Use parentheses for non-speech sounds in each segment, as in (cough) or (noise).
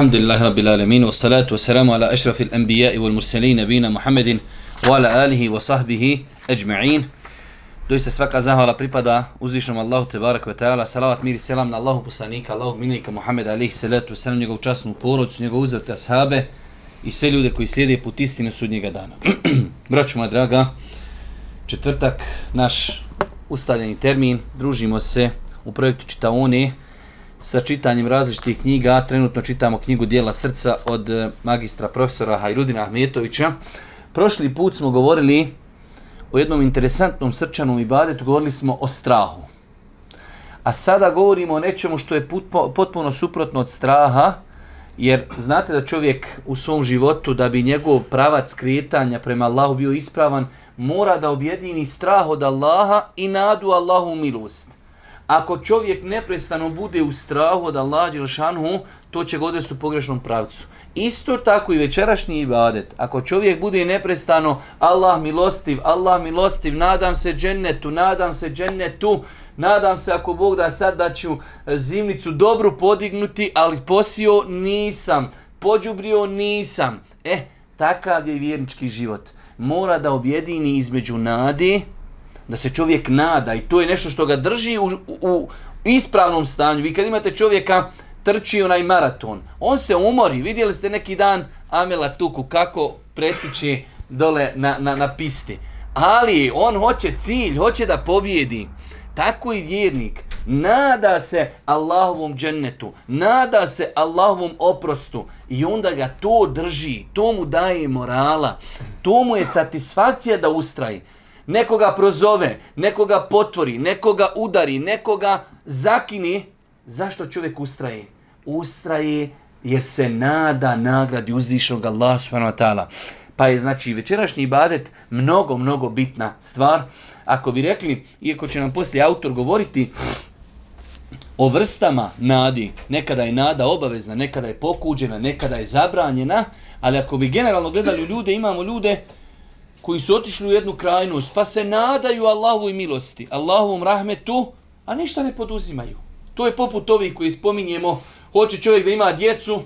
الحمد لله رب العالمين والصلاة والسلام على أشرف الأنبياء والمرسلين نبينا محمد وعلى آله وصحبه أجمعين Doista svaka zahvala pripada uzvišnom Allahu te barek ve taala. Salavat mir i selam na Allahu poslanika, Allahu miljenika Muhameda alejhi salatu vesselam, njegovu časnu porodicu, njegove uzete ashabe i sve ljude koji slijede put istine sudnjega dana. (clears throat) Braćo moja draga, četvrtak, naš ustaljeni termin, družimo se u projektu Čitaone sa čitanjem različitih knjiga. Trenutno čitamo knjigu Dijela srca od eh, magistra profesora Hajrudina Ahmetovića. Prošli put smo govorili o jednom interesantnom srčanom ibadetu, govorili smo o strahu. A sada govorimo o nečemu što je potpuno suprotno od straha, jer znate da čovjek u svom životu, da bi njegov pravac kretanja prema Allahu bio ispravan, mora da objedini strah od Allaha i nadu Allahu milost. Ako čovjek neprestano bude u strahu od Allaha Đelšanhu, to će goditi u pogrešnom pravcu. Isto tako i večerašnji ibadet. Ako čovjek bude neprestano Allah milostiv, Allah milostiv, nadam se džennetu, nadam se džennetu, nadam se ako Bog da sad da ću e, zimnicu dobru podignuti, ali posio nisam, pođubrio nisam. E, takav je vjernički život. Mora da objedini između nade, da se čovjek nada i to je nešto što ga drži u, u, ispravnom stanju. Vi kad imate čovjeka trči onaj maraton, on se umori, vidjeli ste neki dan Amela Tuku kako pretiče dole na, na, na pisti. Ali on hoće cilj, hoće da pobjedi. Tako i vjernik. Nada se Allahovom džennetu, nada se Allahovom oprostu. I onda ga to drži, to mu daje morala, to mu je satisfakcija da ustraji nekoga prozove, nekoga potvori, nekoga udari, nekoga zakini, zašto čovjek ustraje? Ustraje jer se nada nagradi uzvišnog Allah subhanahu wa ta'ala. Pa je znači večerašnji ibadet mnogo, mnogo bitna stvar. Ako bi rekli, iako će nam poslije autor govoriti o vrstama nadi, nekada je nada obavezna, nekada je pokuđena, nekada je zabranjena, ali ako bi generalno gledali ljude, imamo ljude koji su otišli u jednu krajnost, pa se nadaju Allahu i milosti, Allahovom rahmetu, a ništa ne poduzimaju. To je poput ovih koji spominjemo, hoće čovjek da ima djecu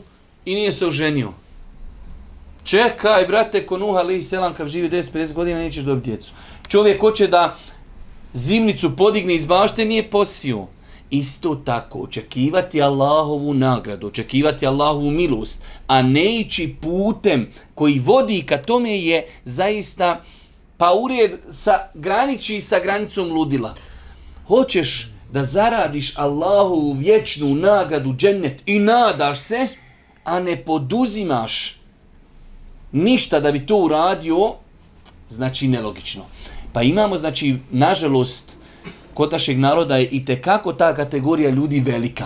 i nije se oženio. Čekaj, brate, ko Nuh Ali Selam, kad živi 10-50 godina, nećeš dobiti djecu. Čovjek hoće da zimnicu podigne iz bašte, nije posio isto tako očekivati Allahovu nagradu, očekivati Allahovu milost, a ne ići putem koji vodi ka tome je zaista pa ured sa graniči sa granicom ludila. Hoćeš da zaradiš Allahovu vječnu nagradu džennet i nadaš se, a ne poduzimaš ništa da bi to uradio, znači nelogično. Pa imamo, znači, nažalost, kod našeg naroda je i te kako ta kategorija ljudi velika.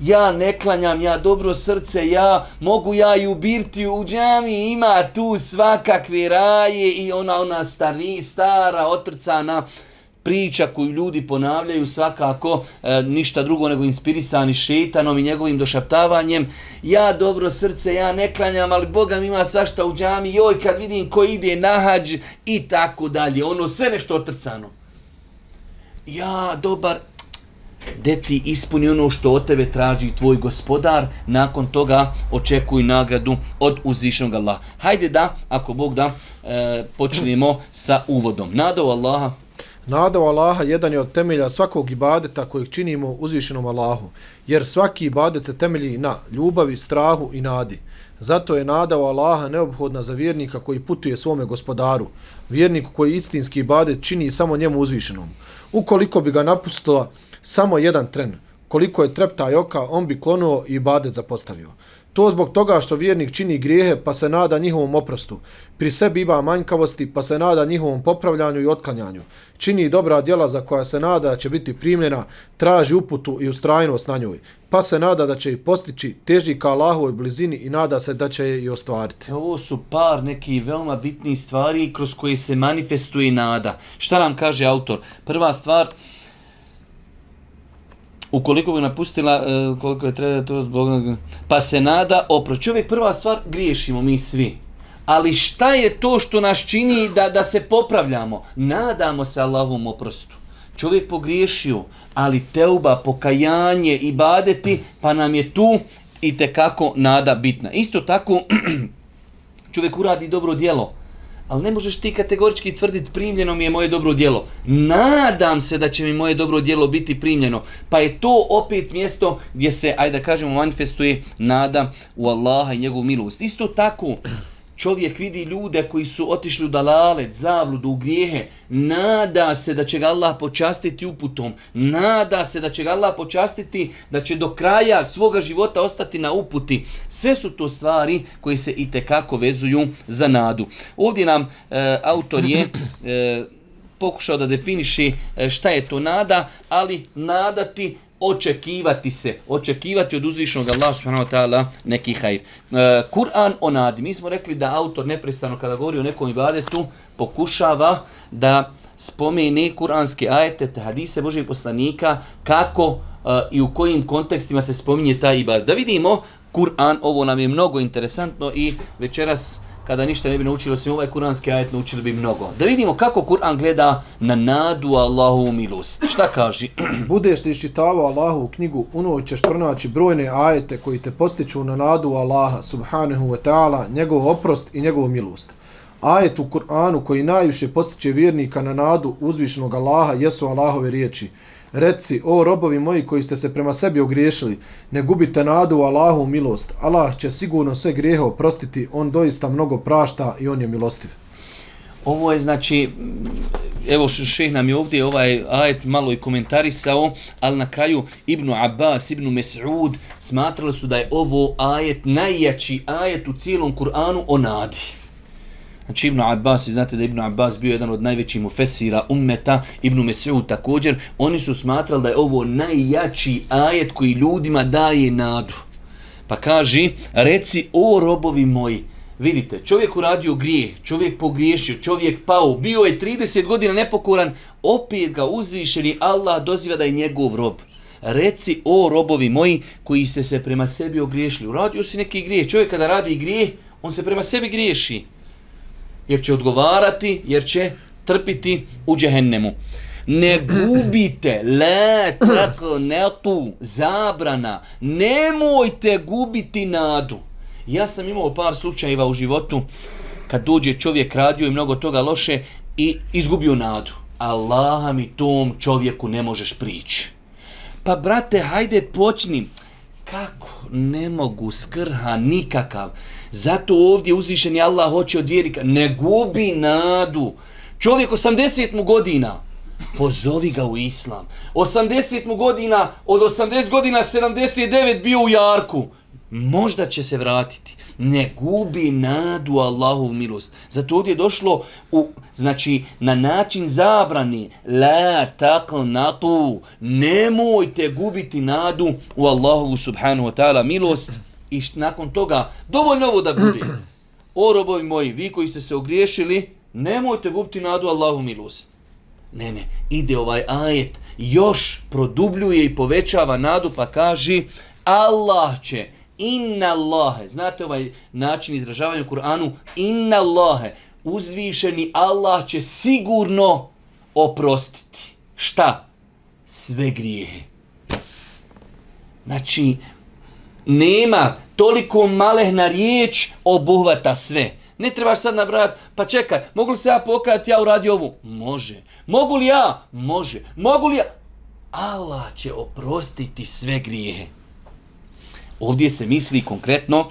Ja ne klanjam, ja dobro srce, ja mogu ja i ubirti u džami, ima tu svakakve raje i ona ona stari, stara, otrcana priča koju ljudi ponavljaju svakako e, ništa drugo nego inspirisani šetanom i njegovim došaptavanjem. Ja dobro srce, ja ne klanjam, ali Boga mi ima svašta u džami, joj kad vidim ko ide na hađ i tako dalje. Ono sve nešto otrcano ja dobar, gdje ti ispuni ono što od tebe traži tvoj gospodar, nakon toga očekuj nagradu od uzvišenog Allaha. Hajde da, ako Bog da, e, počnemo sa uvodom. Nadao Allaha. Nadao Allaha jedan je od temelja svakog ibadeta kojeg činimo uzvišenom Allahu, jer svaki ibadet se temelji na ljubavi, strahu i nadi. Zato je nada u Allaha neophodna za vjernika koji putuje svome gospodaru, vjerniku koji istinski ibadet čini samo njemu uzvišenom ukoliko bi ga napustila samo jedan tren, koliko je treptaj oka, on bi klonuo i badet zapostavio. To zbog toga što vjernik čini grijehe pa se nada njihovom oprostu. Pri sebi ima manjkavosti pa se nada njihovom popravljanju i otklanjanju. Čini dobra djela za koja se nada da će biti primljena, traži uputu i ustrajnost na njoj. Pa se nada da će i postići teži ka Allahovoj blizini i nada se da će je i ostvariti. E, ovo su par neki veoma bitni stvari kroz koje se manifestuje nada. Šta nam kaže autor? Prva stvar, ukoliko bi napustila, uh, koliko je treba to zbog... Pa se nada, opro. Čovjek, prva stvar, griješimo mi svi. Ali šta je to što nas čini da, da se popravljamo? Nadamo se Allahovom oprostu. Čovjek pogriješio, ali teuba, pokajanje i badeti, pa nam je tu i te kako nada bitna. Isto tako, (clears throat) čovjek uradi dobro djelo, ali ne možeš ti kategorički tvrditi primljeno mi je moje dobro djelo. Nadam se da će mi moje dobro djelo biti primljeno. Pa je to opet mjesto gdje se, ajde da kažemo, manifestuje nada u Allaha i njegovu milost. Isto tako, čovjek vidi ljude koji su otišli u dalalet, zavludu, u grijehe, nada se da će ga Allah počastiti uputom, nada se da će ga Allah počastiti da će do kraja svoga života ostati na uputi. Sve su to stvari koje se i tekako vezuju za nadu. Ovdje nam e, autor je e, pokušao da definiši e, šta je to nada, ali nadati očekivati se, očekivati od uzvišnog Allaha subhanahu wa ta'ala neki hajr. E, Kur'an o nadi. Mi smo rekli da autor neprestano kada govori o nekom ibadetu pokušava da spomene kuranske ajete, te hadise Božih poslanika, kako uh, i u kojim kontekstima se spominje taj ibadet. Da vidimo, Kur'an, ovo nam je mnogo interesantno i večeras kada ništa ne bi naučili osim ovaj kuranski ajet, naučili bi mnogo. Da vidimo kako Kur'an gleda na nadu Allahu milost. Šta kaže? (clears throat) Budeš li iščitavao Allahu knjigu, ono ćeš pronaći brojne ajete koji te postiču na nadu Allaha, subhanahu wa ta'ala, njegov oprost i njegovu milost. Ajet u Kur'anu koji najviše postiče vjernika na nadu uzvišenog Allaha jesu Allahove riječi. Reci, o robovi moji koji ste se prema sebi ogriješili, ne gubite nadu u Allahu milost. Allah će sigurno sve grijehe oprostiti, on doista mnogo prašta i on je milostiv. Ovo je znači, evo šeh nam je ovdje ovaj ajet malo i komentarisao, ali na kraju Ibnu Abbas, Ibnu Mes'ud smatrali su da je ovo ajet najjači ajet u cijelom Kur'anu o nadi. Znači Ibn Abbas, znate da Ibn Abbas bio jedan od najvećih mufesira ummeta, Ibn Mesud također, oni su smatrali da je ovo najjači ajet koji ljudima daje nadu. Pa kaže, reci o robovi moji, vidite, čovjek uradio grije, čovjek pogriješio, čovjek pao, bio je 30 godina nepokoran, opet ga uzvišeni Allah doziva da je njegov rob. Reci o robovi moji koji ste se prema sebi ogriješili. Uradio si neki grije. Čovjek kada radi grije, on se prema sebi griješi jer će odgovarati, jer će trpiti u džehennemu. Ne gubite, le, tako, ne tu, zabrana, nemojte gubiti nadu. Ja sam imao par slučajeva u životu kad dođe čovjek radio i mnogo toga loše i izgubio nadu. Allaha mi tom čovjeku ne možeš prići. Pa brate, hajde počni. Kako? Ne mogu skrha nikakav. Zato ovdje uzvišeni Allah hoće od vjernika. ne gubi nadu. Čovjek 80 mu godina, pozovi ga u islam. 80 mu godina, od 80 godina 79 bio u jarku. Možda će se vratiti. Ne gubi nadu Allahu milost. Zato ovdje je došlo u, znači, na način zabrani. La takl natu. Nemojte gubiti nadu u Allahu subhanahu wa ta'ala milost i nakon toga dovoljno ovo da bude. O robovi moji, vi koji ste se ogriješili, nemojte gubiti nadu Allahu milost. Ne, ne, ide ovaj ajet, još produbljuje i povećava nadu pa kaže Allah će, inna Allahe, znate ovaj način izražavanja u Kur'anu, inna Allahe, uzvišeni Allah će sigurno oprostiti. Šta? Sve grijehe. Znači, nema toliko malehna riječ obuhvata sve. Ne trebaš sad nabrati, pa čekaj, mogu li se ja pokajati, ja uradi ovu? Može. Mogu li ja? Može. Mogu li ja? Allah će oprostiti sve grijehe. Ovdje se misli konkretno,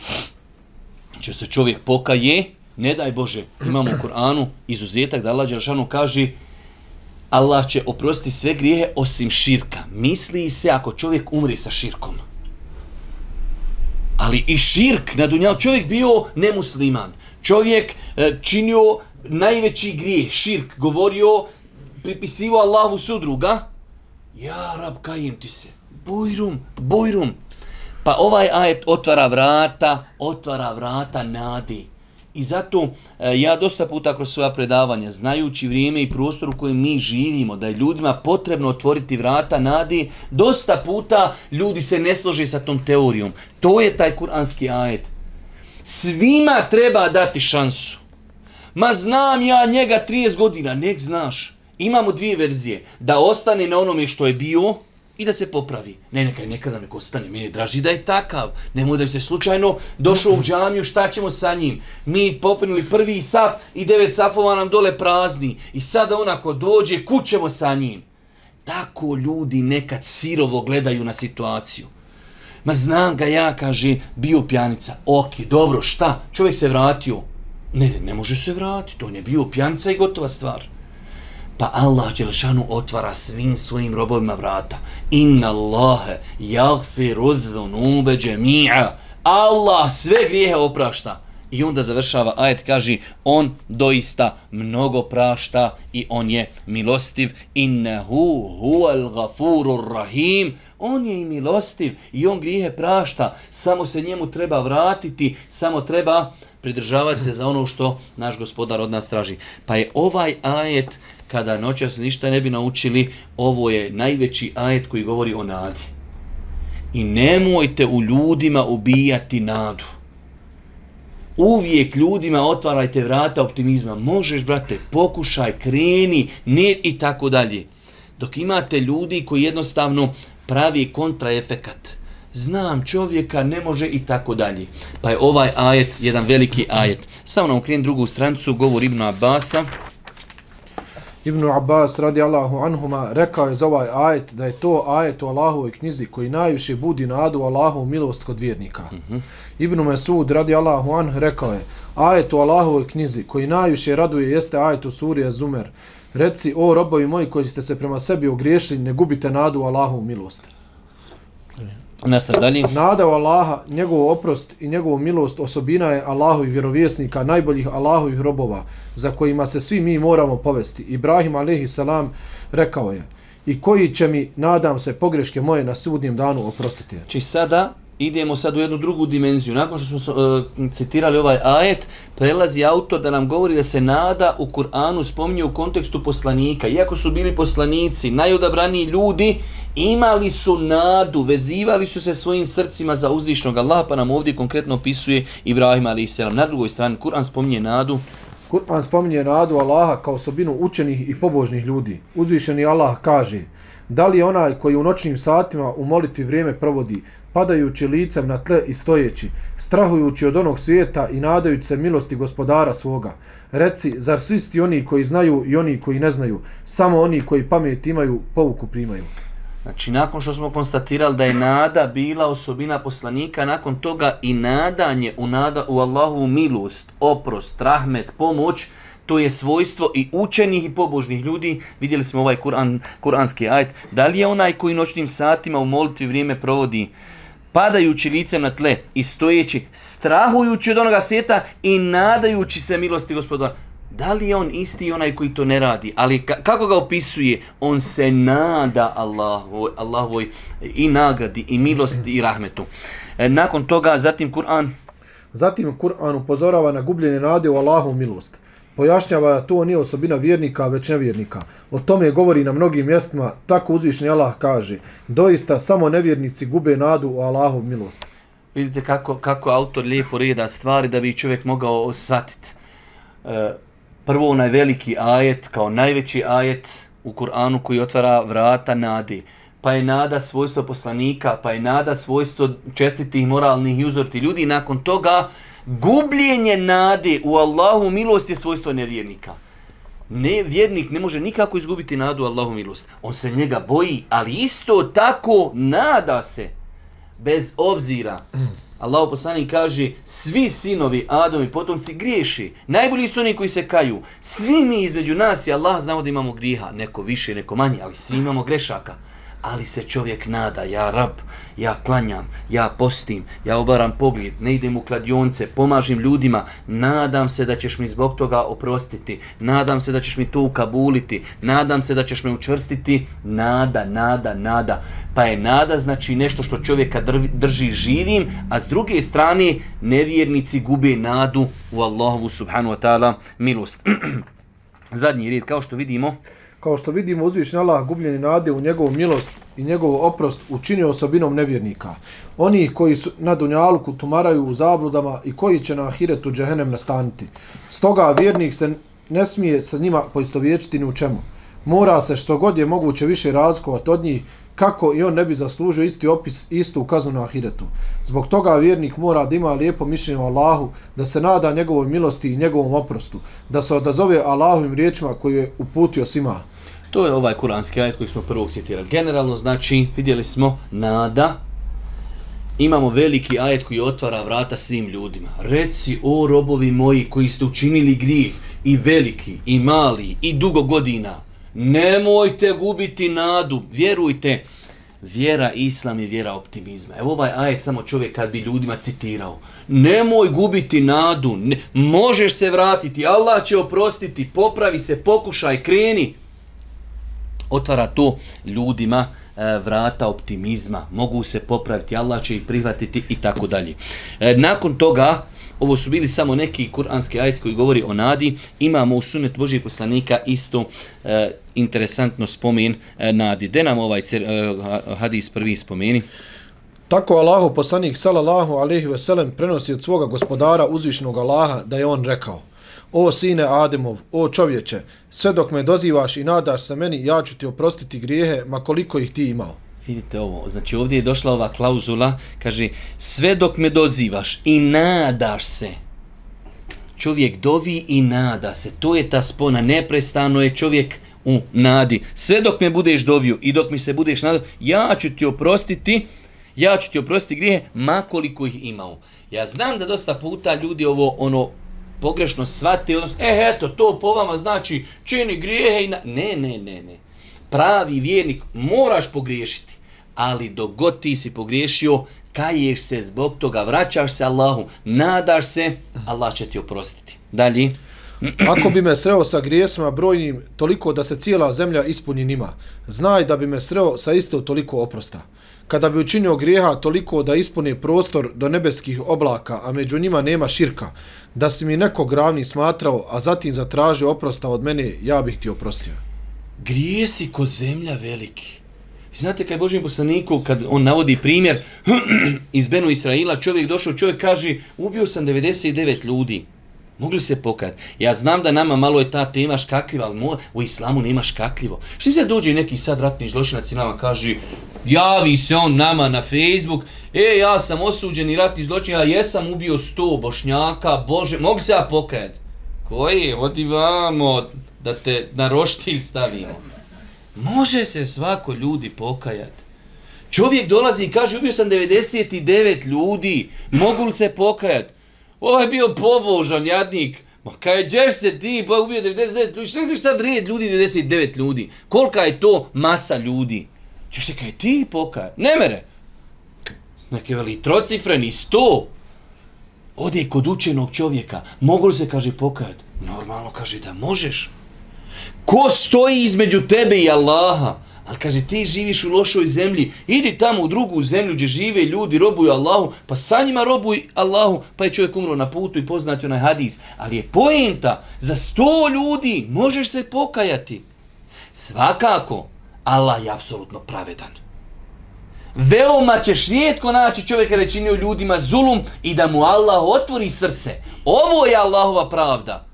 će se čovjek pokaje, ne daj Bože, imamo u Koranu izuzetak da Allah Đeršanu kaže Allah će oprostiti sve grijehe osim širka. Misli se ako čovjek umri sa širkom ali i širk na dunjalu. Čovjek bio nemusliman. Čovjek e, činio najveći grijeh, širk, govorio, pripisivo Allahu sudruga. Ja, rab, kajem ti se. Bujrum, bujrum. Pa ovaj ajet otvara vrata, otvara vrata nadi. I zato e, ja dosta puta kroz svoja predavanja, znajući vrijeme i prostor u kojem mi živimo, da je ljudima potrebno otvoriti vrata nadi, dosta puta ljudi se ne složi sa tom teorijom. To je taj kuranski ajet. Svima treba dati šansu. Ma znam ja njega 30 godina, nek znaš. Imamo dvije verzije. Da ostane na onome što je bio i da se popravi. Ne, neka nekada nek ostane, meni je draži da je takav. Nemoj da bi se slučajno došao u džamiju, šta ćemo sa njim? Mi popunili prvi saf i devet safova nam dole prazni. I sada onako dođe, kućemo sa njim. Tako ljudi nekad sirovo gledaju na situaciju. Ma znam ga ja, kaže, bio pjanica. Ok, dobro, šta? Čovjek se vratio. Ne, ne, ne može se vratiti. On je bio pjanica i gotova stvar. Pa Allah Đelešanu otvara svim svojim robovima vrata. Inna Allahe jagfiru dhunube džemi'a. Allah sve grijehe oprašta. I onda završava ajet, kaže, on doista mnogo prašta i on je milostiv. Innehu huwal gafurur rahim. On je i milostiv i on grijehe prašta. Samo se njemu treba vratiti, samo treba pridržavati se za ono što naš gospodar od nas traži. Pa je ovaj ajet, kada noćas ništa ne bi naučili, ovo je najveći ajet koji govori o nadi. I nemojte u ljudima ubijati nadu. Uvijek ljudima otvarajte vrata optimizma. Možeš, brate, pokušaj, kreni, ne i tako dalje. Dok imate ljudi koji jednostavno pravi kontraefekat. Znam čovjeka, ne može i tako dalje. Pa je ovaj ajet jedan veliki ajet. Samo nam ukrijem drugu strancu, govor Ibnu Abasa. Ibnu Abbas radi Allahu anhuma rekao je za ovaj ajet da je to ajet u Allahovoj knjizi koji najviše budi nadu Allahovu milost kod vjernika. Mm -hmm. Ibnu Mesud radi Allahu anh rekao je ajet u Allahovoj knjizi koji najviše raduje jeste ajet u suri Zumer. Reci, o robovi moji koji ste se prema sebi ogriješili, ne gubite nadu u Allahovu milost. Nasad dalje. Nada u Allaha, njegov oprost i njegovu milost osobina je Allahovi vjerovjesnika, najboljih Allahovih robova, za kojima se svi mi moramo povesti. Ibrahim a.s. rekao je, i koji će mi, nadam se, pogreške moje na sudnjem danu oprostiti. Či sada idemo sad u jednu drugu dimenziju. Nakon što smo uh, citirali ovaj ajet, prelazi autor da nam govori da se nada u Kur'anu spominje u kontekstu poslanika. Iako su bili poslanici, najodabraniji ljudi, imali su nadu, vezivali su se svojim srcima za uzvišnog Allaha, pa nam ovdje konkretno opisuje Ibrahim a.s. Na drugoj strani, Kur'an spominje nadu. Kur'an spominje nadu Allaha kao osobinu učenih i pobožnih ljudi. Uzvišeni Allah kaže, da li je onaj koji u noćnim satima u molitvi vrijeme provodi, padajući licem na tle i stojeći, strahujući od onog svijeta i nadajući se milosti gospodara svoga. Reci, zar svi sti oni koji znaju i oni koji ne znaju, samo oni koji pamet imaju, povuku primaju. Znači, nakon što smo konstatirali da je nada bila osobina poslanika, nakon toga i nadanje u, nada, u Allahovu milost, oprost, rahmet, pomoć, to je svojstvo i učenih i pobožnih ljudi. Vidjeli smo ovaj Kur'an, kuranski ajet. Da li je onaj koji noćnim satima u molitvi vrijeme provodi padajući licem na tle i stojeći, strahujući od onoga svijeta i nadajući se milosti gospodara. Da li je on isti onaj koji to ne radi? Ali kako ga opisuje? On se nada Allahu, Allahovoj i nagradi, i milosti, i rahmetu. E, nakon toga, zatim Kur'an. Zatim Kur'an upozorava na gubljenje nade u Allahovu milost pojašnjava da to nije osobina vjernika, već nevjernika. O tome govori na mnogim mjestima, tako uzvišnji Allah kaže, doista samo nevjernici gube nadu u Allahov milost. Vidite kako, kako autor lijepo reda stvari da bi čovjek mogao osvatiti. E, prvo onaj veliki ajet, kao najveći ajet u Kur'anu koji otvara vrata nadi. Pa je nada svojstvo poslanika, pa je nada svojstvo čestitih moralnih i uzorti ljudi. Nakon toga, gubljenje nade u Allahu milost je svojstvo nevjernika. Ne, vjernik ne može nikako izgubiti nadu u Allahu milost. On se njega boji, ali isto tako nada se. Bez obzira. Allahu poslanik kaže, svi sinovi Adomi potomci griješi. Najbolji su oni koji se kaju. Svi mi između nas i Allah znamo da imamo griha. Neko više, neko manje, ali svi imamo grešaka. Ali se čovjek nada, ja rab, ja klanjam, ja postim, ja obaram pogled, ne idem u kladionce, pomažim ljudima, nadam se da ćeš mi zbog toga oprostiti, nadam se da ćeš mi to ukabuliti, nadam se da ćeš me učvrstiti, nada, nada, nada. Pa je nada znači nešto što čovjeka drži živim, a s druge strane nevjernici gube nadu u Allahovu subhanu wa ta'ala milost. (clears throat) Zadnji red, kao što vidimo, kao što vidimo uzvišnji Allah gubljeni nade u njegovu milost i njegovu oprost učinio osobinom nevjernika. Oni koji su na Dunjaluku tumaraju u zabludama i koji će na Ahiretu džehenem nastaniti. Stoga vjernik se ne smije sa njima poistovječiti ni u čemu. Mora se što god je moguće više razkovati od njih kako i on ne bi zaslužio isti opis, istu kaznu na ahiretu. Zbog toga vjernik mora da ima lijepo mišljenje o Allahu, da se nada njegovoj milosti i njegovom oprostu, da se odazove Allahovim riječima koje je uputio svima. To je ovaj kuranski ajet koji smo prvog citirali. Generalno znači, vidjeli smo, nada, imamo veliki ajet koji otvara vrata svim ljudima. Reci, o robovi moji koji ste učinili grijeh, i veliki, i mali, i dugo godina, nemojte gubiti nadu, vjerujte, vjera islam je vjera optimizma. Evo ovaj ajet samo čovjek kad bi ljudima citirao. Nemoj gubiti nadu, ne, možeš se vratiti, Allah će oprostiti, popravi se, pokušaj, kreni. Otvara to ljudima e, vrata optimizma, mogu se popraviti, Allah će ih prihvatiti i tako dalje. E, nakon toga, ovo su bili samo neki kuranski ajet koji govori o nadi, imamo u sunet Božijeg poslanika isto e, interesantno spomen e, nadi. De nam ovaj cer, e, hadis prvi spomeni? Tako Allahu poslanik sallallahu alejhi ve sellem prenosi od svoga gospodara uzvišnog Allaha da je on rekao: O sine Ademov, o čovječe, sve dok me dozivaš i nadaš se meni, ja ću ti oprostiti grijehe, ma koliko ih ti imao. Vidite ovo, znači ovdje je došla ova klauzula, kaže, sve dok me dozivaš i nadaš se, čovjek dovi i nada se, to je ta spona, neprestano je čovjek u nadi. Sve dok me budeš dovio i dok mi se budeš nadao, ja ću ti oprostiti, ja ću ti oprostiti grije, makoliko ih imao. Ja znam da dosta puta ljudi ovo ono pogrešno shvate, odnosno, e, eto, to po vama znači čini grijehe i na... Ne, ne, ne, ne. Pravi vjernik moraš pogriješiti, ali dok god ti si pogriješio, kaješ se zbog toga, vraćaš se Allahu, nadaš se, Allah će ti oprostiti. Dalje. Ako bi me sreo sa grijesima brojnim toliko da se cijela zemlja ispuni njima, znaj da bi me sreo sa isto toliko oprosta. Kada bi učinio grijeha toliko da ispuni prostor do nebeskih oblaka, a među njima nema širka, da si mi neko gravni smatrao, a zatim zatražio oprosta od mene, ja bih ti oprostio. Grijesi ko zemlja veliki. Znate kaj Božim poslaniku, kad on navodi primjer (clears throat) iz Benu Israila, čovjek došao, čovjek kaže, ubio sam 99 ljudi. Mogli se pokajati. Ja znam da nama malo je ta tema škakljiva, ali u islamu nema škakljivo. Što se dođe neki sad ratni zločinac i nama kaže, javi se on nama na Facebook, e, ja sam osuđeni ratni zločin, ja jesam ubio 100 bošnjaka, bože, mogu se ja pokajati? Koji? Odi vamo, da te na roštilj stavimo. Može se svako ljudi pokajati. Čovjek dolazi i kaže, ubio sam 99 ljudi, mogu li se pokajati? Ovo je bio pobožan jadnik. Ma kaj, ćeš se ti, pa ubio 99 ljudi, šta se sad red ljudi, 99 ljudi? Kolika je to masa ljudi? Češ se kaj ti pokajati? Ne mere. Neke veli trocifreni, sto. Ode kod učenog čovjeka, mogu li se, kaže, pokajati? Normalno, kaže, da možeš. Ko stoji između tebe i Allaha? Ali kaže, ti živiš u lošoj zemlji, idi tamo u drugu zemlju gdje žive ljudi, robuju Allahu, pa sa njima robuj Allahu, pa je čovjek umro na putu i poznati onaj hadis. Ali je poenta, za sto ljudi možeš se pokajati. Svakako, Allah je apsolutno pravedan. Veoma ćeš rijetko naći čovjeka da je činio ljudima zulum i da mu Allah otvori srce. Ovo je Allahova pravda.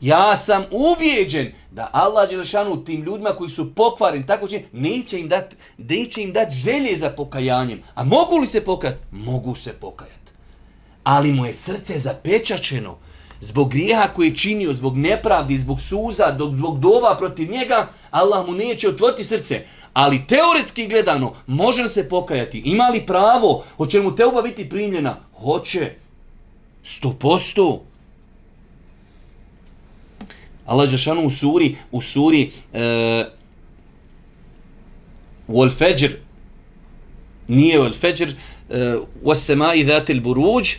Ja sam ubijeđen da Allah Đelešanu tim ljudima koji su pokvareni, tako će, neće im dati neće im dati želje za pokajanjem. A mogu li se pokajati? Mogu se pokajati. Ali mu je srce zapečačeno zbog grijeha koji je činio, zbog nepravdi, zbog suza, zbog dova protiv njega, Allah mu neće otvoriti srce. Ali teoretski gledano, može se pokajati? Ima li pravo? Hoće mu teuba biti primljena? Hoće. Sto posto. Allah Žešanu u suri, u suri uh, Wal Fajr nije Wal Fajr e, uh, Was i Dhatil Buruđ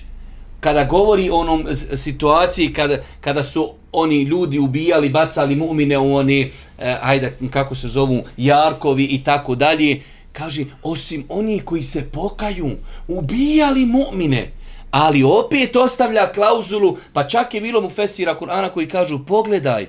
kada govori o onom situaciji kada, kada su oni ljudi ubijali, bacali mu'mine u oni, eh, ajde, kako se zovu, jarkovi i tako dalje, kaže, osim oni koji se pokaju, ubijali mu'mine, ali opet ostavlja klauzulu, pa čak je bilo mu fesira Kur'ana koji kažu, pogledaj,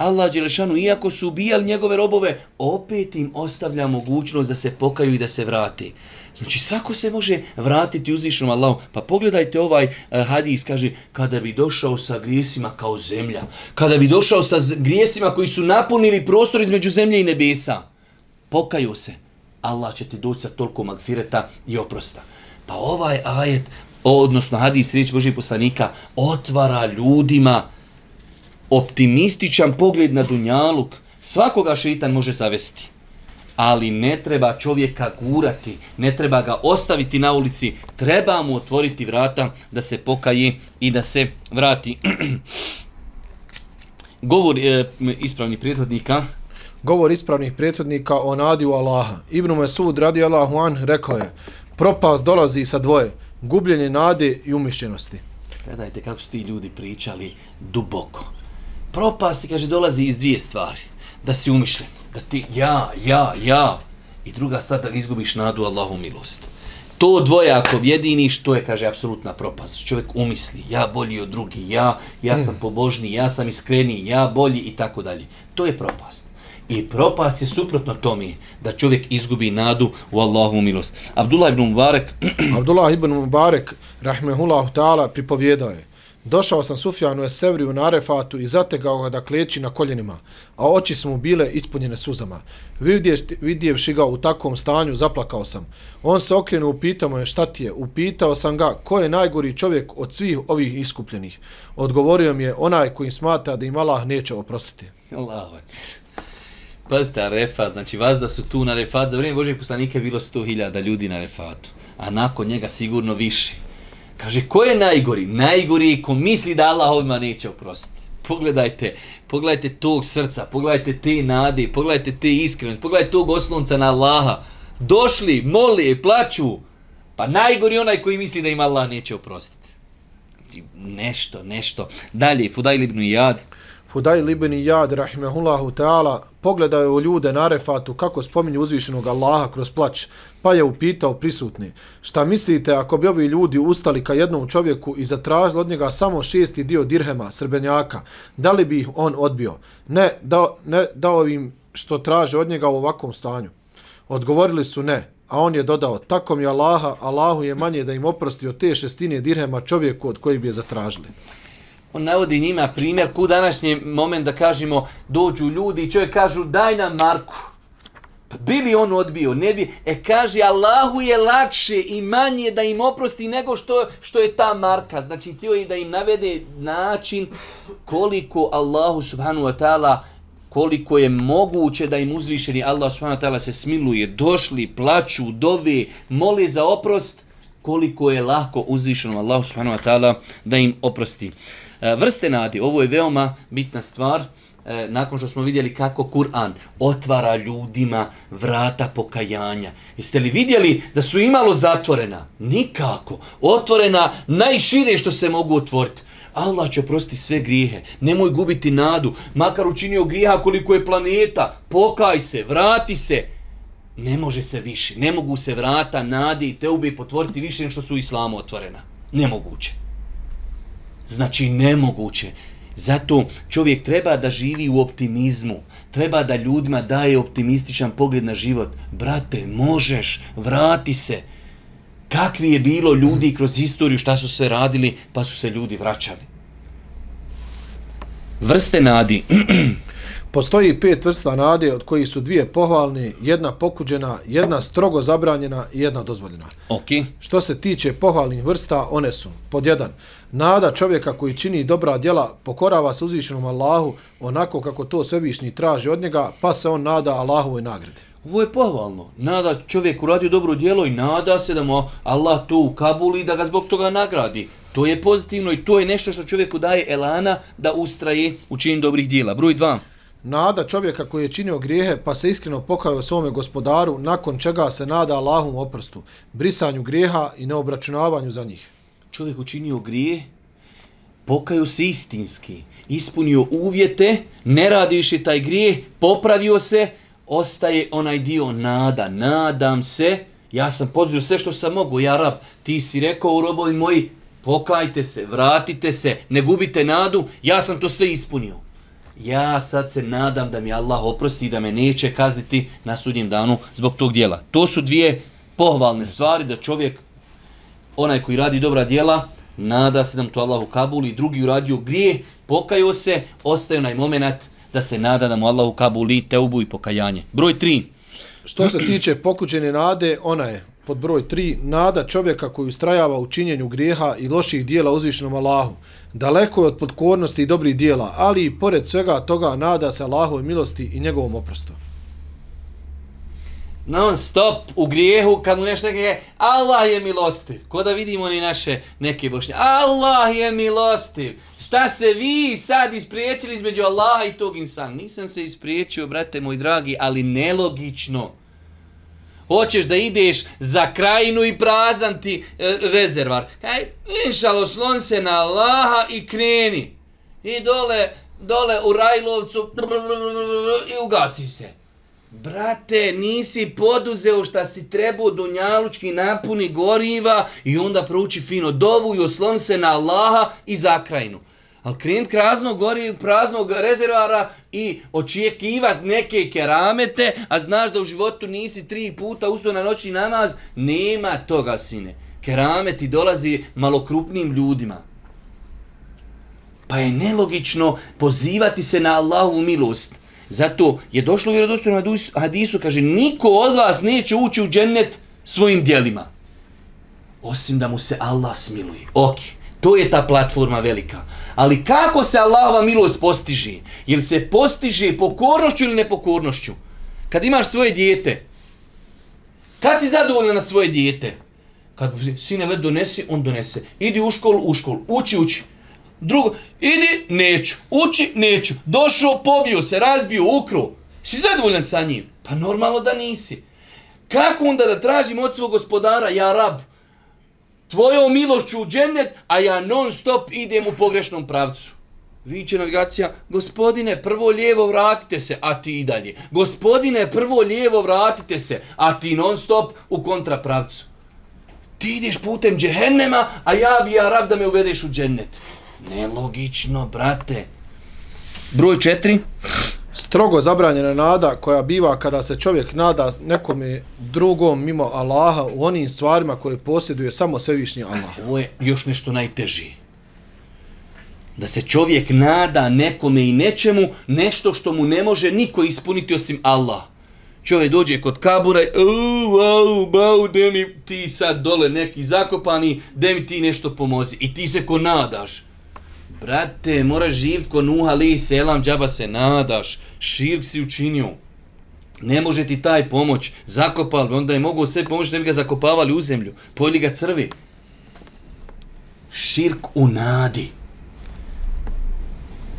Allah Đelešanu, iako su ubijali njegove robove, opet im ostavlja mogućnost da se pokaju i da se vrati. Znači, svako se može vratiti uzvišenom Allahom. Pa pogledajte ovaj uh, hadis, kaže, kada bi došao sa grijesima kao zemlja, kada bi došao sa grijesima koji su napunili prostor između zemlje i nebesa, pokaju se, Allah će ti doći sa toliko magfireta i oprosta. Pa ovaj ajet, odnosno hadis riječ Božih poslanika, otvara ljudima optimističan pogled na dunjaluk. Svakoga šeitan može zavesti. Ali ne treba čovjeka gurati, ne treba ga ostaviti na ulici, treba mu otvoriti vrata da se pokaje i da se vrati. (clears throat) Govor e, ispravnih prijethodnika, Govor ispravnih prethodnika o nadi u Allaha. Ibn Mesud radi Allahu an rekao je propast dolazi sa dvoje, gubljenje nade i umišljenosti. Gledajte kako su ti ljudi pričali duboko. Propast, kaže, dolazi iz dvije stvari. Da si umišljen, da ti ja, ja, ja. I druga stvar, da izgubiš nadu Allahu milost. To dvoje ako objediniš, to je, kaže, apsolutna propast. Čovjek umisli, ja bolji od drugi, ja, ja sam pobožni, ja sam iskreni, ja bolji i tako dalje. To je propast. I propast je suprotno tome da čovjek izgubi nadu u Allahu milost. Abdullah ibn Mubarak (clears throat) Abdullah ibn Mubarek, rahmehullahu ta'ala, pripovjedao je. Došao sam Sufjanu Esevri na Narefatu i zategao ga da kleči na koljenima, a oči su mu bile ispunjene suzama. Vidjevši ga u takvom stanju, zaplakao sam. On se okrenuo, upitao me šta ti je. Upitao sam ga ko je najgori čovjek od svih ovih iskupljenih. Odgovorio mi je onaj koji smata da im Allah neće oprostiti. Allahu Pazite, Arefat, znači vas da su tu na Arefat, za vrijeme Božeg poslanika je bilo 100.000 ljudi na Arefatu, a nakon njega sigurno više. Kaže, ko je najgori? Najgori je ko misli da Allah ovima neće oprostiti. Pogledajte, pogledajte tog srca, pogledajte te nade, pogledajte te iskrenosti, pogledajte tog oslonca na Allaha. Došli, moli, plaću. Pa najgori onaj koji misli da im Allah neće oprostiti. Nešto, nešto. Dalje, Fudajl ibn Iyad. Fudaj ibn Jad, rahimehullahu ta'ala, pogledaju ljude na refatu kako spominju uzvišenog Allaha kroz plać, pa je upitao prisutni, šta mislite ako bi ovi ljudi ustali ka jednom čovjeku i zatražili od njega samo šesti dio dirhema, srbenjaka, da li bi ih on odbio? Ne, da, ne dao im što traže od njega u ovakvom stanju. Odgovorili su ne, a on je dodao, tako mi Allaha, Allahu je manje da im oprosti od te šestine dirhema čovjeku od kojih bi je zatražili on navodi njima primjer ku današnji moment da kažemo dođu ljudi i čovjek kažu daj nam Marku. Pa bili on odbio, ne bi, e kaže Allahu je lakše i manje da im oprosti nego što, što je ta Marka. Znači tio je da im navede način koliko Allahu subhanu wa ta'ala koliko je moguće da im uzvišeni Allah subhanahu wa ta'ala se smiluje, došli, plaću, dove, moli za oprost, koliko je lahko uzvišenom Allah subhanahu wa ta'ala da im oprosti. E, vrste nadi, ovo je veoma bitna stvar, e, nakon što smo vidjeli kako Kur'an otvara ljudima vrata pokajanja. Jeste li vidjeli da su imalo zatvorena? Nikako. Otvorena najšire što se mogu otvoriti. Allah će oprostiti sve grijehe. Nemoj gubiti nadu. Makar učinio grijeha koliko je planeta. Pokaj se, vrati se. Ne može se više. Ne mogu se vrata, nadi i teube potvoriti više nego što su u islamu otvorena. Nemoguće. Znači nemoguće. Zato čovjek treba da živi u optimizmu. Treba da ljudima daje optimističan pogled na život. Brate, možeš, vrati se. Kakvi je bilo ljudi kroz historiju, šta su se radili, pa su se ljudi vraćali. Vrste nadi. (clears throat) Postoji pet vrsta nade od kojih su dvije pohvalne, jedna pokuđena, jedna strogo zabranjena i jedna dozvoljena. Okay. Što se tiče pohvalnih vrsta, one su pod jedan. Nada čovjeka koji čini dobra djela pokorava se uzvišenom Allahu onako kako to svevišnji traži od njega, pa se on nada Allahovoj nagradi. Ovo je pohvalno. Nada čovjek uradio dobro djelo i nada se da mu Allah to ukabuli da ga zbog toga nagradi. To je pozitivno i to je nešto što čovjeku daje elana da ustraje u čin dobrih djela. Broj dva nada čovjeka koji je činio grijehe pa se iskreno pokajao svome gospodaru, nakon čega se nada Allahom oprstu, brisanju grijeha i neobračunavanju za njih. Čovjek učinio grije, pokajao se istinski, ispunio uvjete, ne radiš taj grijeh, popravio se, ostaje onaj dio nada, nadam se, ja sam podzio sve što sam mogu, ja rab, ti si rekao u robovi moji, pokajte se, vratite se, ne gubite nadu, ja sam to sve ispunio ja sad se nadam da mi Allah oprosti i da me neće kazniti na sudnjem danu zbog tog dijela. To su dvije pohvalne stvari da čovjek, onaj koji radi dobra dijela, nada se da mu to Allah ukabuli, drugi uradio grije, pokajao se, ostaje onaj moment da se nada da mu Allah kabuli teubu i pokajanje. Broj tri. Što se tiče pokuđene nade, ona je pod broj 3, nada čovjeka koji ustrajava u činjenju grijeha i loših dijela uzvišenom Allahu. Daleko je od podkornosti i dobrih dijela, ali i pored svega toga nada se Allahove milosti i njegovom oprostu. Non stop u grijehu kad mu nešto neke Allah je milostiv. Ko da vidimo ni naše neke bošnje. Allah je milostiv. Šta se vi sad ispriječili između Allaha i tog insana? Nisam se ispriječio, brate moj dragi, ali nelogično. Hoćeš da ideš za krajinu i prazan ti e, rezervar. Kaj, inšalo, slon se na Allaha i kreni. I dole, dole u Rajlovcu i ugasi se. Brate, nisi poduzeo šta si trebao dunjalučki napuni goriva i onda prouči fino dovu i oslon se na Allaha i za krajinu. Ali krenut kraznog gori, praznog rezervara i očekivat neke keramete, a znaš da u životu nisi tri puta ustao na noćni namaz, nema toga, sine. Kerameti dolazi malokrupnim ljudima. Pa je nelogično pozivati se na Allahu milost. Zato je došlo u vjerodostojnom hadisu, kaže, niko od vas neće ući u džennet svojim dijelima. Osim da mu se Allah smiluje. Ok, to je ta platforma velika. Ali kako se Allahova milost postiže? Jel se postiže pokornošću ili nepokornošću? Kad imaš svoje dijete, kad si zadovoljan na svoje dijete? Kad sine led donesi, on donese. Idi u školu, u školu. Uči, uči. Drugo, idi, neću. Uči, neću. Došao, pobio se, razbio, ukro. Si zadovoljan sa njim? Pa normalno da nisi. Kako onda da tražim od svog gospodara, ja rab, tvojom milošću u džennet, a ja non stop idem u pogrešnom pravcu? Viće navigacija, gospodine, prvo lijevo vratite se, a ti i dalje. Gospodine, prvo lijevo vratite se, a ti non stop u kontrapravcu. Ti ideš putem džehennema, a ja bi ja rab da me uvedeš u džennet. Nelogično, brate. Broj četiri. Strogo zabranjena nada koja biva kada se čovjek nada nekome drugom mimo Allaha u onim stvarima koje posjeduje samo svevišnji Allah. Ovo je još nešto najteži. Da se čovjek nada nekome i nečemu, nešto što mu ne može niko ispuniti osim Allah. Čovjek dođe kod kabura i au, au, bau, de mi ti sad dole neki zakopani, de mi ti nešto pomozi. I ti se ko nadaš. Brate, moraš živit ko Nuh ali selam, džaba se nadaš, širk si učinio. Ne može ti taj pomoć, zakopali, onda je mogu sve pomoći, ne bi ga zakopavali u zemlju, pojeli ga crvi. Širk u nadi.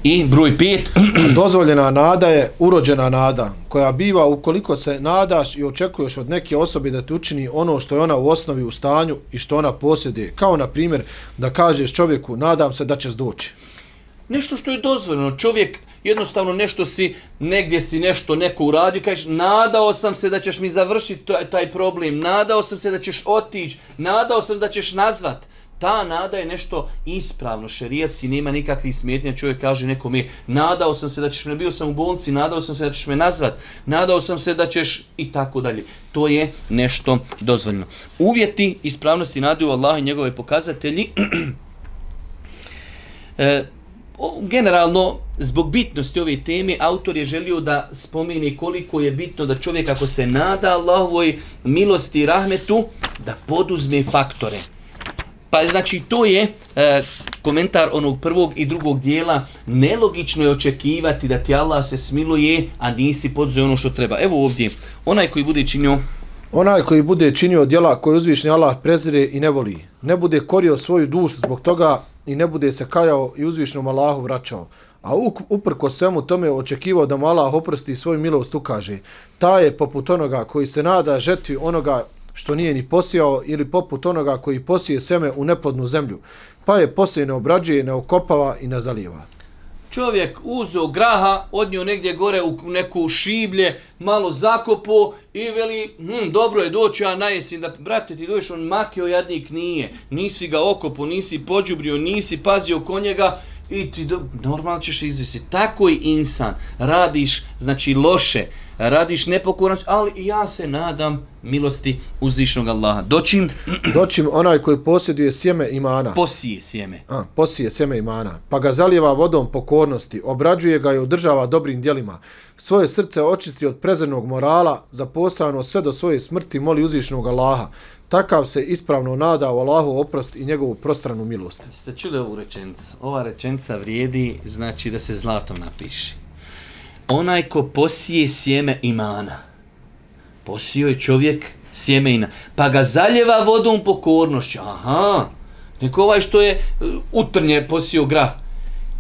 I broj pet. (clears throat) Dozvoljena nada je urođena nada, koja biva ukoliko se nadaš i očekuješ od neke osobe da ti učini ono što je ona u osnovi u stanju i što ona posjeduje. Kao na primjer da kažeš čovjeku nadam se da ćeš doći. Nešto što je dozvoljeno. Čovjek jednostavno nešto si, negdje si nešto neko uradio, kažeš nadao sam se da ćeš mi završiti taj problem, nadao sam se da ćeš otići, nadao sam da ćeš nazvat ta nada je nešto ispravno, šerijatski, nema nikakvih smetnja, čovjek kaže nekome, nadao sam se da ćeš me, bio sam u bolnici, nadao sam se da ćeš me nazvat, nadao sam se da ćeš i tako dalje. To je nešto dozvoljno. Uvjeti ispravnosti nade u Allah i njegove pokazatelji, (clears throat) e, generalno, zbog bitnosti ove teme, autor je želio da spomeni koliko je bitno da čovjek ako se nada Allahovoj milosti i rahmetu, da poduzme faktore. Pa znači to je e, komentar onog prvog i drugog dijela. Nelogično je očekivati da ti Allah se smiluje, a nisi poduzeo ono što treba. Evo ovdje, onaj koji bude činio... Onaj koji bude činio djela koje uzvišni Allah prezire i ne voli, ne bude korio svoju dušu zbog toga i ne bude se kajao i uzvišnom Allahu vraćao, a uprko svemu tome očekivao da mu Allah oprosti svoju milost ukaže, ta je poput onoga koji se nada žetvi onoga što nije ni posijao ili poput onoga koji posije seme u neplodnu zemlju, pa je posije ne obrađuje, ne okopava i ne zaliva. Čovjek uzo graha, odnio negdje gore u neku šiblje, malo zakopo i veli, hm, dobro je doći, ja najesim da, brate, ti dođeš, on makio jadnik nije, nisi ga okopo, nisi pođubrio, nisi pazio konjega i ti do, normalno ćeš izvisi. Tako i insan, radiš, znači loše, radiš nepokornost, ali ja se nadam milosti uzvišnog Allaha. Doćim, (clears throat) Doćim onaj koji posjeduje sjeme imana. posije sjeme. A, posije sjeme imana, pa ga zalijeva vodom pokornosti, obrađuje ga i održava dobrim djelima. Svoje srce očisti od prezrenog morala, za postojano sve do svoje smrti moli uzvišnog Allaha. Takav se ispravno nada u Allahu oprost i njegovu prostranu milost. Ste čuli ovu rečenicu? Ova rečenica vrijedi, znači da se zlatom napiše. Onaj ko posije sjeme imana, posio je čovjek sjeme ina, pa ga zaljeva vodom pokornošću. Aha, neko ovaj što je e, utrnje posio grah.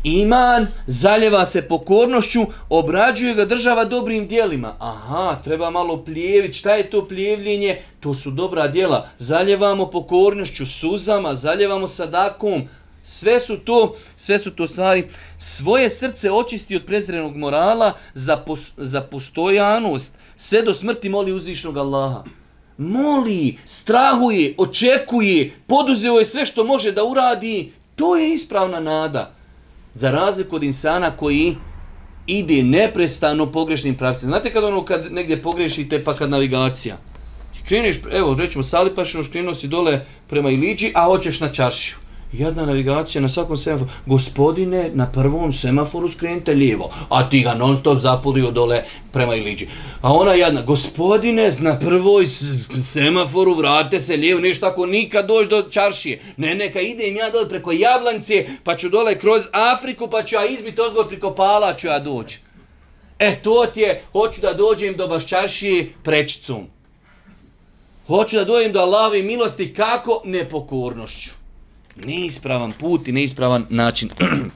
Iman zaljeva se pokornošću, obrađuje ga država dobrim dijelima. Aha, treba malo plijeviti. Šta je to plijevljenje? To su dobra dijela. Zaljevamo pokornošću, suzama, zaljevamo sadakom. Sve su to, sve su to stvari. Svoje srce očisti od prezrenog morala za, pos, za postojanost. Sve do smrti moli uzvišnog Allaha. Moli, strahuje, očekuje, poduzeo je sve što može da uradi. To je ispravna nada. Za razliku od insana koji ide neprestano pogrešnim pravcem. Znate kad ono kad negdje pogrešite pa kad navigacija. Kreneš, evo rećemo salipaš, ono, krenuo si dole prema Iliđi, a hoćeš na čaršiju. Jedna navigacija na svakom semaforu. Gospodine, na prvom semaforu skrenite lijevo, a ti ga non stop zapurio dole prema Iliđi. A ona jedna, gospodine, na prvoj semaforu vrate se lijevo, nešto ako nikad dođe do čaršije. Ne, neka idem ja dole preko Jablance, pa ću dole kroz Afriku, pa ću ja izbiti ozgor preko Pala, ću ja doći. E, to ti je, hoću da dođem do Baščaršije prečicom. Hoću da dođem do Allahove milosti, kako? Nepokornošću neispravan put i neispravan način. (clears throat)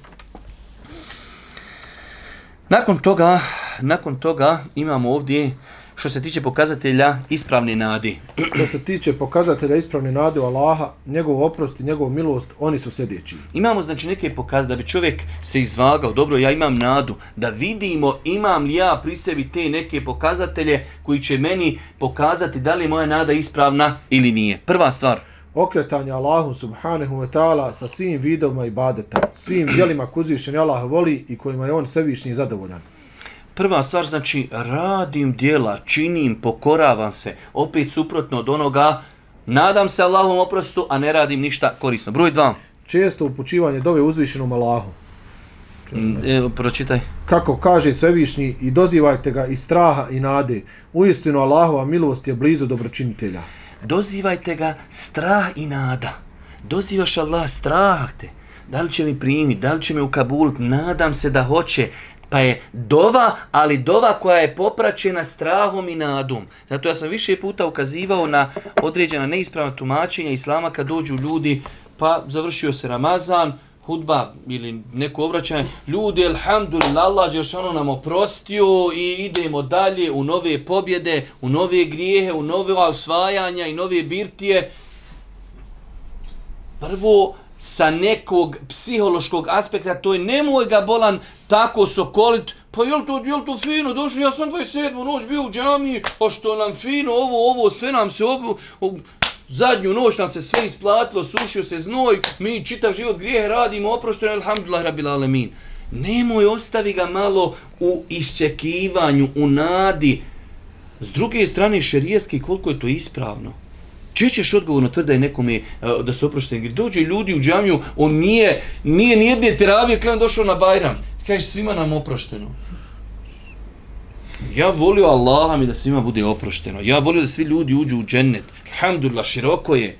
nakon toga, nakon toga imamo ovdje što se tiče pokazatelja ispravne nadi. (clears throat) Što se tiče pokazatelja ispravne nade u Allaha, njegov oprost i njegov milost, oni su sljedeći. Imamo znači neke pokazatelje da bi čovjek se izvagao, dobro ja imam nadu, da vidimo imam li ja pri sebi te neke pokazatelje koji će meni pokazati da li je moja nada ispravna ili nije. Prva stvar, okretanje Allahu subhanahu wa ta'ala sa svim vidovima ibadeta, svim dijelima kuzvišen Allah voli i kojima je on svevišnji zadovoljan. Prva stvar znači radim dijela, činim, pokoravam se, opet suprotno od onoga, nadam se Allahom oprostu, a ne radim ništa korisno. Broj dva. Često upućivanje dove uzvišenom Allahu. Evo, pročitaj. Kako kaže svevišnji i dozivajte ga iz straha i nade. Uistinu Allahova milost je blizu dobročinitelja. Dozivajte ga strah i nada. Dozivaš Allah strah te. Da li će mi primiti, da li će mi ukabulit, nadam se da hoće. Pa je dova, ali dova koja je popraćena strahom i nadom. Zato ja sam više puta ukazivao na određena neispravna tumačenja Islama kad dođu ljudi, pa završio se Ramazan, hudba ili neko obraćanje, ljudi, alhamdulillah, Allah Đeršanu nam oprostio i idemo dalje u nove pobjede, u nove grijehe, u nove osvajanja i nove birtije. Prvo, sa nekog psihološkog aspekta, to je nemoj ga bolan tako sokolit, pa jel to, jel to fino, došli, ja sam 27. noć bio u džami, pa što nam fino, ovo, ovo, sve nam se obu, zadnju noć nam se sve isplatilo, sušio se znoj, mi čitav život grijehe radimo, oprošteno, alhamdulillah, rabil alemin. Nemoj, ostavi ga malo u iščekivanju, u nadi. S druge strane, šerijeski, koliko je to ispravno? Če ćeš odgovorno tvrdaj nekome uh, da se oprošteni? Dođe ljudi u džamiju, on nije, nije nijedne teravije, kada došao na Bajram. Kažeš, svima nam oprošteno. Ja volio Allaha mi da svima bude oprošteno. Ja volio da svi ljudi uđu u džennet. Alhamdulillah, široko je.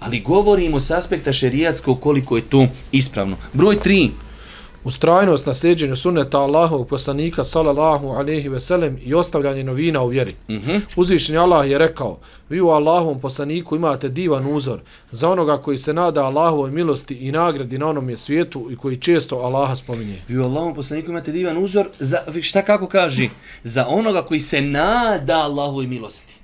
Ali govorimo s aspekta šerijatskog koliko je to ispravno. Broj 3. Ustrajnost na sljeđenju sunneta Allahovog poslanika sallallahu alaihi ve sellem i ostavljanje novina u vjeri. Mm -hmm. Uzvišeni Allah je rekao, vi u Allahovom poslaniku imate divan uzor za onoga koji se nada Allahovoj milosti i nagradi na onom je svijetu i koji često Allaha spominje. Vi u Allahom poslaniku imate divan uzor, za, šta kako kaže? Za onoga koji se nada Allahovoj milosti.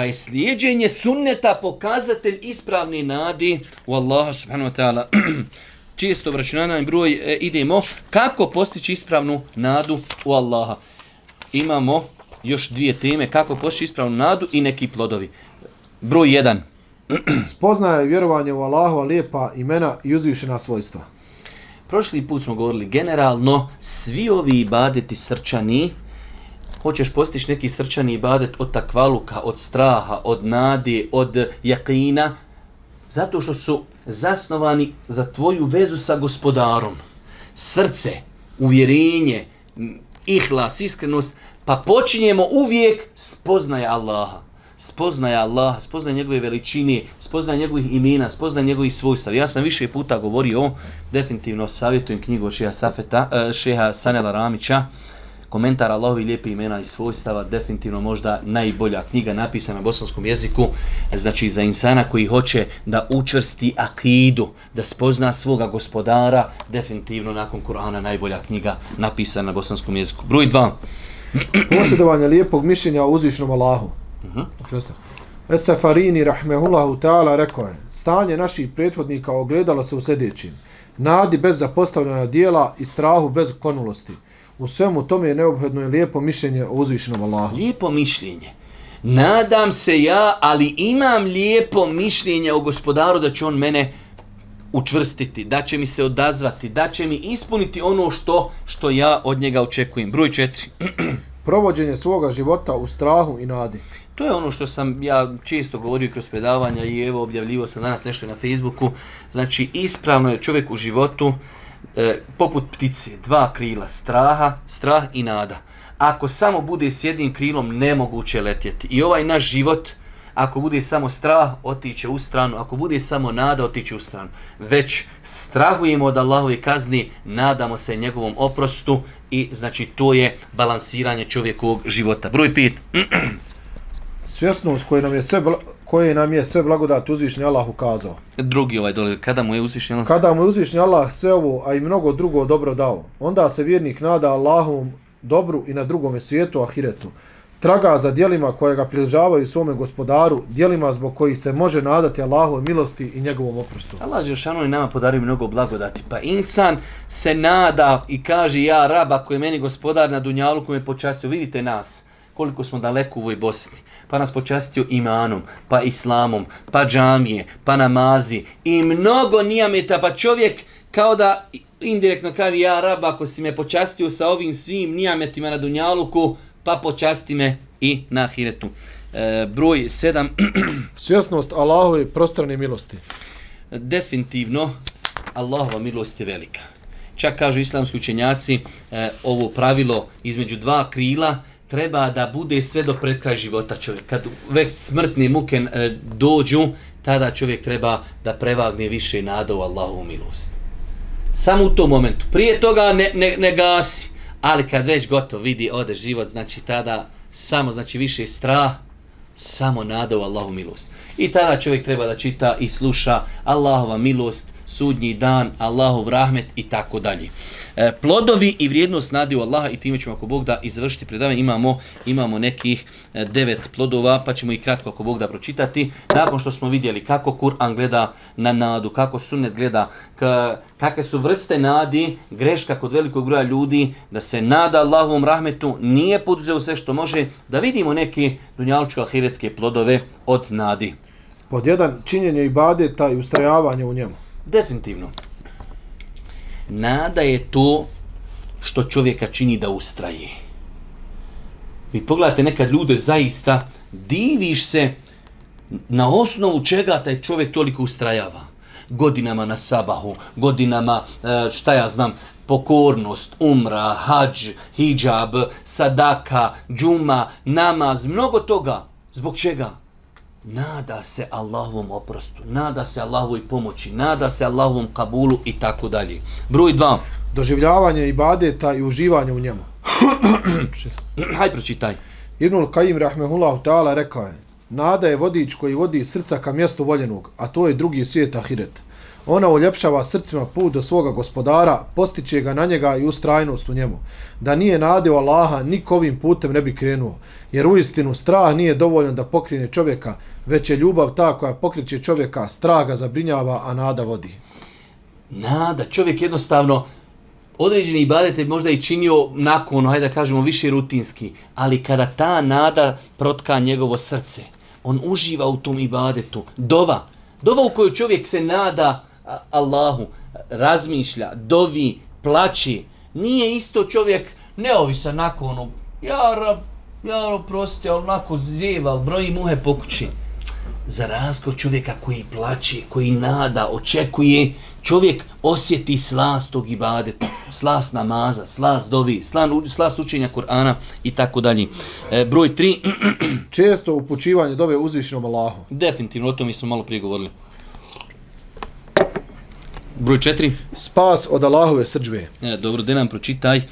Pa je slijedženje sunneta pokazatelj ispravne nadi u Allaha subhanahu wa ta'ala. (clears throat) čisto vraćunana broj e, idemo kako postići ispravnu nadu u Allaha. Imamo još dvije teme kako postići ispravnu nadu i neki plodovi. Broj 1. (clears throat) Spoznaje vjerovanje u Allahova lijepa imena i uzvišena svojstva. Prošli put smo govorili generalno svi ovi ibadeti srčani hoćeš postići neki srčani ibadet od takvaluka, od straha, od nade, od jakina, zato što su zasnovani za tvoju vezu sa gospodarom. Srce, uvjerenje, ihlas, iskrenost, pa počinjemo uvijek spoznaje Allaha spoznaje Allaha, spoznaje njegove veličine, spoznaje njegovih imena, spoznaje njegovih svojstava. Ja sam više puta govorio, definitivno savjetujem knjigu šeha, Safeta, eh, šeha Sanela Ramića, komentar Allahovi lijepi imena i svojstava, definitivno možda najbolja knjiga napisana na bosanskom jeziku, znači za insana koji hoće da učvrsti akidu, da spozna svoga gospodara, definitivno nakon Kur'ana najbolja knjiga napisana na bosanskom jeziku. Broj 2. Posjedovanje lijepog mišljenja o uzvišnom Allahu. Esafarini rahmehullahu ta'ala rekao je, stanje naših prethodnika ogledalo se u sljedećim. Nadi bez zapostavljanja dijela i strahu bez klonulosti. U svemu tome je neobhodno i lijepo mišljenje o uzvišenom Allahu. Lijepo mišljenje. Nadam se ja, ali imam lijepo mišljenje o gospodaru da će on mene učvrstiti, da će mi se odazvati, da će mi ispuniti ono što što ja od njega očekujem. Broj četiri. (clears throat) Provođenje svoga života u strahu i nadi. To je ono što sam ja često govorio kroz predavanja i evo objavljivo sam danas nešto na Facebooku. Znači ispravno je čovjek u životu e, poput ptice, dva krila, straha, strah i nada. Ako samo bude s jednim krilom, nemoguće letjeti. I ovaj naš život, ako bude samo strah, otiće u stranu. Ako bude samo nada, otiće u stranu. Već strahujemo od Allahove kazni, nadamo se njegovom oprostu i znači to je balansiranje čovjekovog života. Broj 5. (clears throat) svjesnost koje nam je sve koje nam je sve blagodat uzvišni Allah ukazao. Drugi ovaj dole, kada mu je uzvišni Allah? Kada mu je uzvišni Allah sve ovo, a i mnogo drugo dobro dao, onda se vjernik nada Allahom dobru i na drugom svijetu, ahiretu. Traga za dijelima koje ga približavaju svome gospodaru, dijelima zbog kojih se može nadati Allahove milosti i njegovom oprostu. Allah Žešanu je nama podario mnogo blagodati. Pa insan se nada i kaže ja rab, ako je meni gospodar na Dunjalu koji me počastio, vidite nas koliko smo daleko u ovoj Bosni pa nas počastio imanom, pa islamom, pa džamije, pa namazi i mnogo nijameta, pa čovjek kao da indirektno kaže ja rab, ako si me počastio sa ovim svim nijametima na Dunjaluku, pa počasti me i na Ahiretu. E, broj 7. (clears throat) Svjesnost Allahove prostrane milosti. Definitivno, Allahova milost je velika. Čak kažu islamski učenjaci, e, ovo pravilo između dva krila, treba da bude sve do pred kraj života čovjek. Kad već smrtni muke e, dođu, tada čovjek treba da prevagne više nada u Allahovu milost. Samo u tom momentu. Prije toga ne, ne, ne gasi. Ali kad već gotovo vidi ode život, znači tada samo znači više strah, samo nada u Allahu milost. I tada čovjek treba da čita i sluša Allahova milost, sudnji dan, Allahov rahmet i tako dalje. E, plodovi i vrijednost nadi u Allaha i time ćemo ako Bog da izvršiti predavanje. Imamo, imamo nekih e, devet plodova pa ćemo ih kratko ako Bog da pročitati. Nakon što smo vidjeli kako Kur'an gleda na nadu, kako sunnet gleda, kakve su vrste nadi, greška kod velikog broja ljudi, da se nada Allahovom rahmetu, nije poduzeo sve što može, da vidimo neke dunjalučko-ahiretske plodove od nadi. Pod jedan, činjenje ibadeta i ustrajavanje u njemu. Definitivno. Nada je to što čovjeka čini da ustraje. Vi pogledate nekad ljude zaista, diviš se na osnovu čega taj čovjek toliko ustrajava. Godinama na sabahu, godinama, e, šta ja znam, pokornost, umra, hađ, hijab, sadaka, džuma, namaz, mnogo toga. Zbog čega? Nada se Allahovom oprostu, nada se Allahovoj pomoći, nada se Allahovom kabulu i tako dalje. Broj 2. Doživljavanje ibadeta i uživanje u njemu. (clears throat) Hajde pročitaj. Ibnul Kajim rahmehullahu ta'ala rekao je, nada je vodič koji vodi srca ka mjestu voljenog, a to je drugi svijet ahiret. Ona uljepšava srcima put do svoga gospodara, postiče ga na njega i ustrajnost u njemu. Da nije nade u Allaha, niko ovim putem ne bi krenuo. Jer u istinu strah nije dovoljan da pokrine čovjeka, već je ljubav ta koja pokriće čovjeka, strah ga zabrinjava, a nada vodi. Nada, čovjek jednostavno, određeni ibadete možda i činio nakon, hajde da kažemo, više rutinski, ali kada ta nada protka njegovo srce, on uživa u tom ibadetu. Dova, dova u kojoj čovjek se nada, Allahu razmišlja, dovi, plaći. Nije isto čovjek neovisan nakon ono, ja rab, ja rab, prosti, ali onako zjeva, broji muhe po kući. Za razgoj čovjeka koji plaće, koji nada, očekuje, čovjek osjeti slast tog ibadeta, slast namaza, slast dovi, slast učenja Kur'ana i tako dalje. E, broj 3. (clears throat) Često upućivanje dove uzvišenom Allahu. Definitivno, o tom mi smo malo prije govorili. Broj 4. Spas od Allahove srđbe. E, dobro, da nam pročitaj e,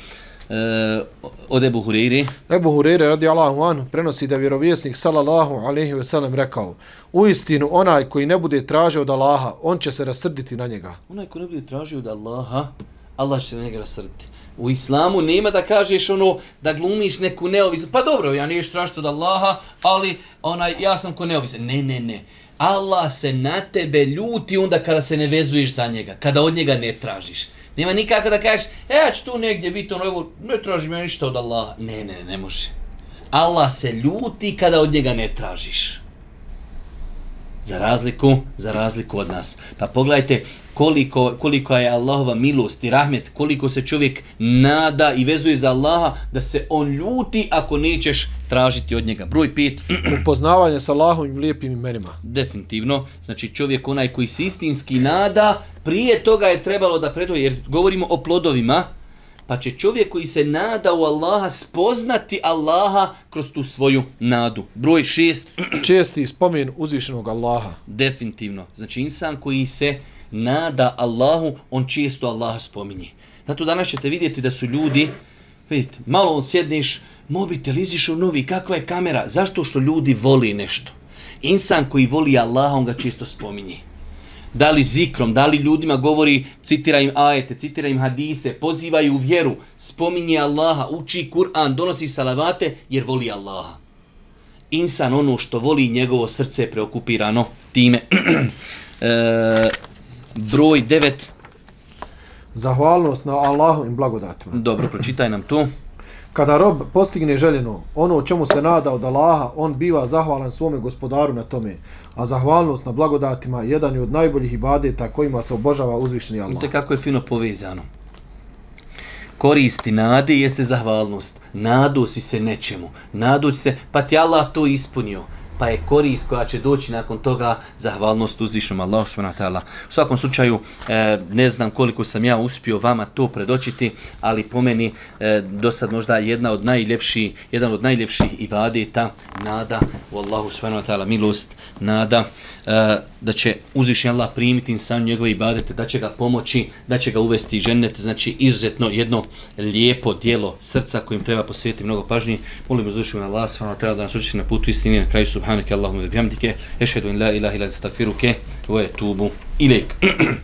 od Ebu Hureyri. Ebu Hureyri radi Allahu anhu prenosi da vjerovjesnik sallallahu alaihi ve sellem rekao u istinu onaj koji ne bude tražio od Allaha, on će se rasrditi na njega. Onaj koji ne bude tražio od Allaha, Allah će se na njega rasrditi. U islamu nema da kažeš ono da glumiš neku neovisnost. Pa dobro, ja niješ tražiti od Allaha, ali onaj, ja sam ko neovisan. Ne, ne, ne. Allah se na tebe ljuti onda kada se ne vezuješ za njega, kada od njega ne tražiš. Nema nikako da kažeš, e, ja ću tu negdje biti ono, evo, ne tražim ja ništa od Allaha. Ne, ne, ne može. Allah se ljuti kada od njega ne tražiš. Za razliku, za razliku od nas. Pa pogledajte koliko, koliko je Allahova milost i rahmet, koliko se čovjek nada i vezuje za Allaha da se on ljuti ako nećeš tražiti od njega. Broj 5. (clears throat) Upoznavanje sa Allahovim lijepim imenima. Definitivno. Znači čovjek onaj koji se istinski nada, prije toga je trebalo da predoje, jer govorimo o plodovima, pa će čovjek koji se nada u Allaha spoznati Allaha kroz tu svoju nadu. Broj 6. (clears throat) Česti spomen uzvišenog Allaha. Definitivno. Znači insan koji se nada Allahu, on često Allaha spominje. Zato danas ćete vidjeti da su ljudi, vidite, malo on sjedniš, mobitel, iziš u novi, kakva je kamera? Zašto što ljudi voli nešto? Insan koji voli Allaha, on ga često spominje. Da li zikrom, da li ljudima govori, citira im ajete, citira im hadise, pozivaju u vjeru, spominje Allaha, uči Kur'an, donosi salavate, jer voli Allaha. Insan ono što voli, njegovo srce je preokupirano time. (clears throat) e, broj 9. Zahvalnost na Allahu i blagodatima. Dobro, pročitaj nam to. Kada rob postigne željeno, ono o čemu se nada od Allaha, on biva zahvalan svome gospodaru na tome. A zahvalnost na blagodatima jedan je od najboljih ibadeta kojima se obožava uzvišeni Allah. Vidite kako je fino povezano. Koristi nade jeste zahvalnost. Nadu si se nečemu. Nadu se, pa ti Allah to ispunio pa je korist koja će doći nakon toga zahvalnost uzvišnom Allahu subhanahu wa. U svakom slučaju e, ne znam koliko sam ja uspio vama to predočiti, ali po meni e, do sad možda jedna od najljepših jedan od najljepših ibadeta nada u Allahu subhanahu wa milost nada E, da će uzvišnji Allah primiti insan njegove ibadete, da će ga pomoći, da će ga uvesti i ženet, znači izuzetno jedno lijepo dijelo srca kojim treba posvetiti mnogo pažnje. Molim uzvišnji Allah subhanahu wa ta'ala da nas uči na putu istine na kraju subhanake Allahumma bihamdike, ešhedu in la ilaha illa astaghfiruke wa atubu ilaik. (clears throat)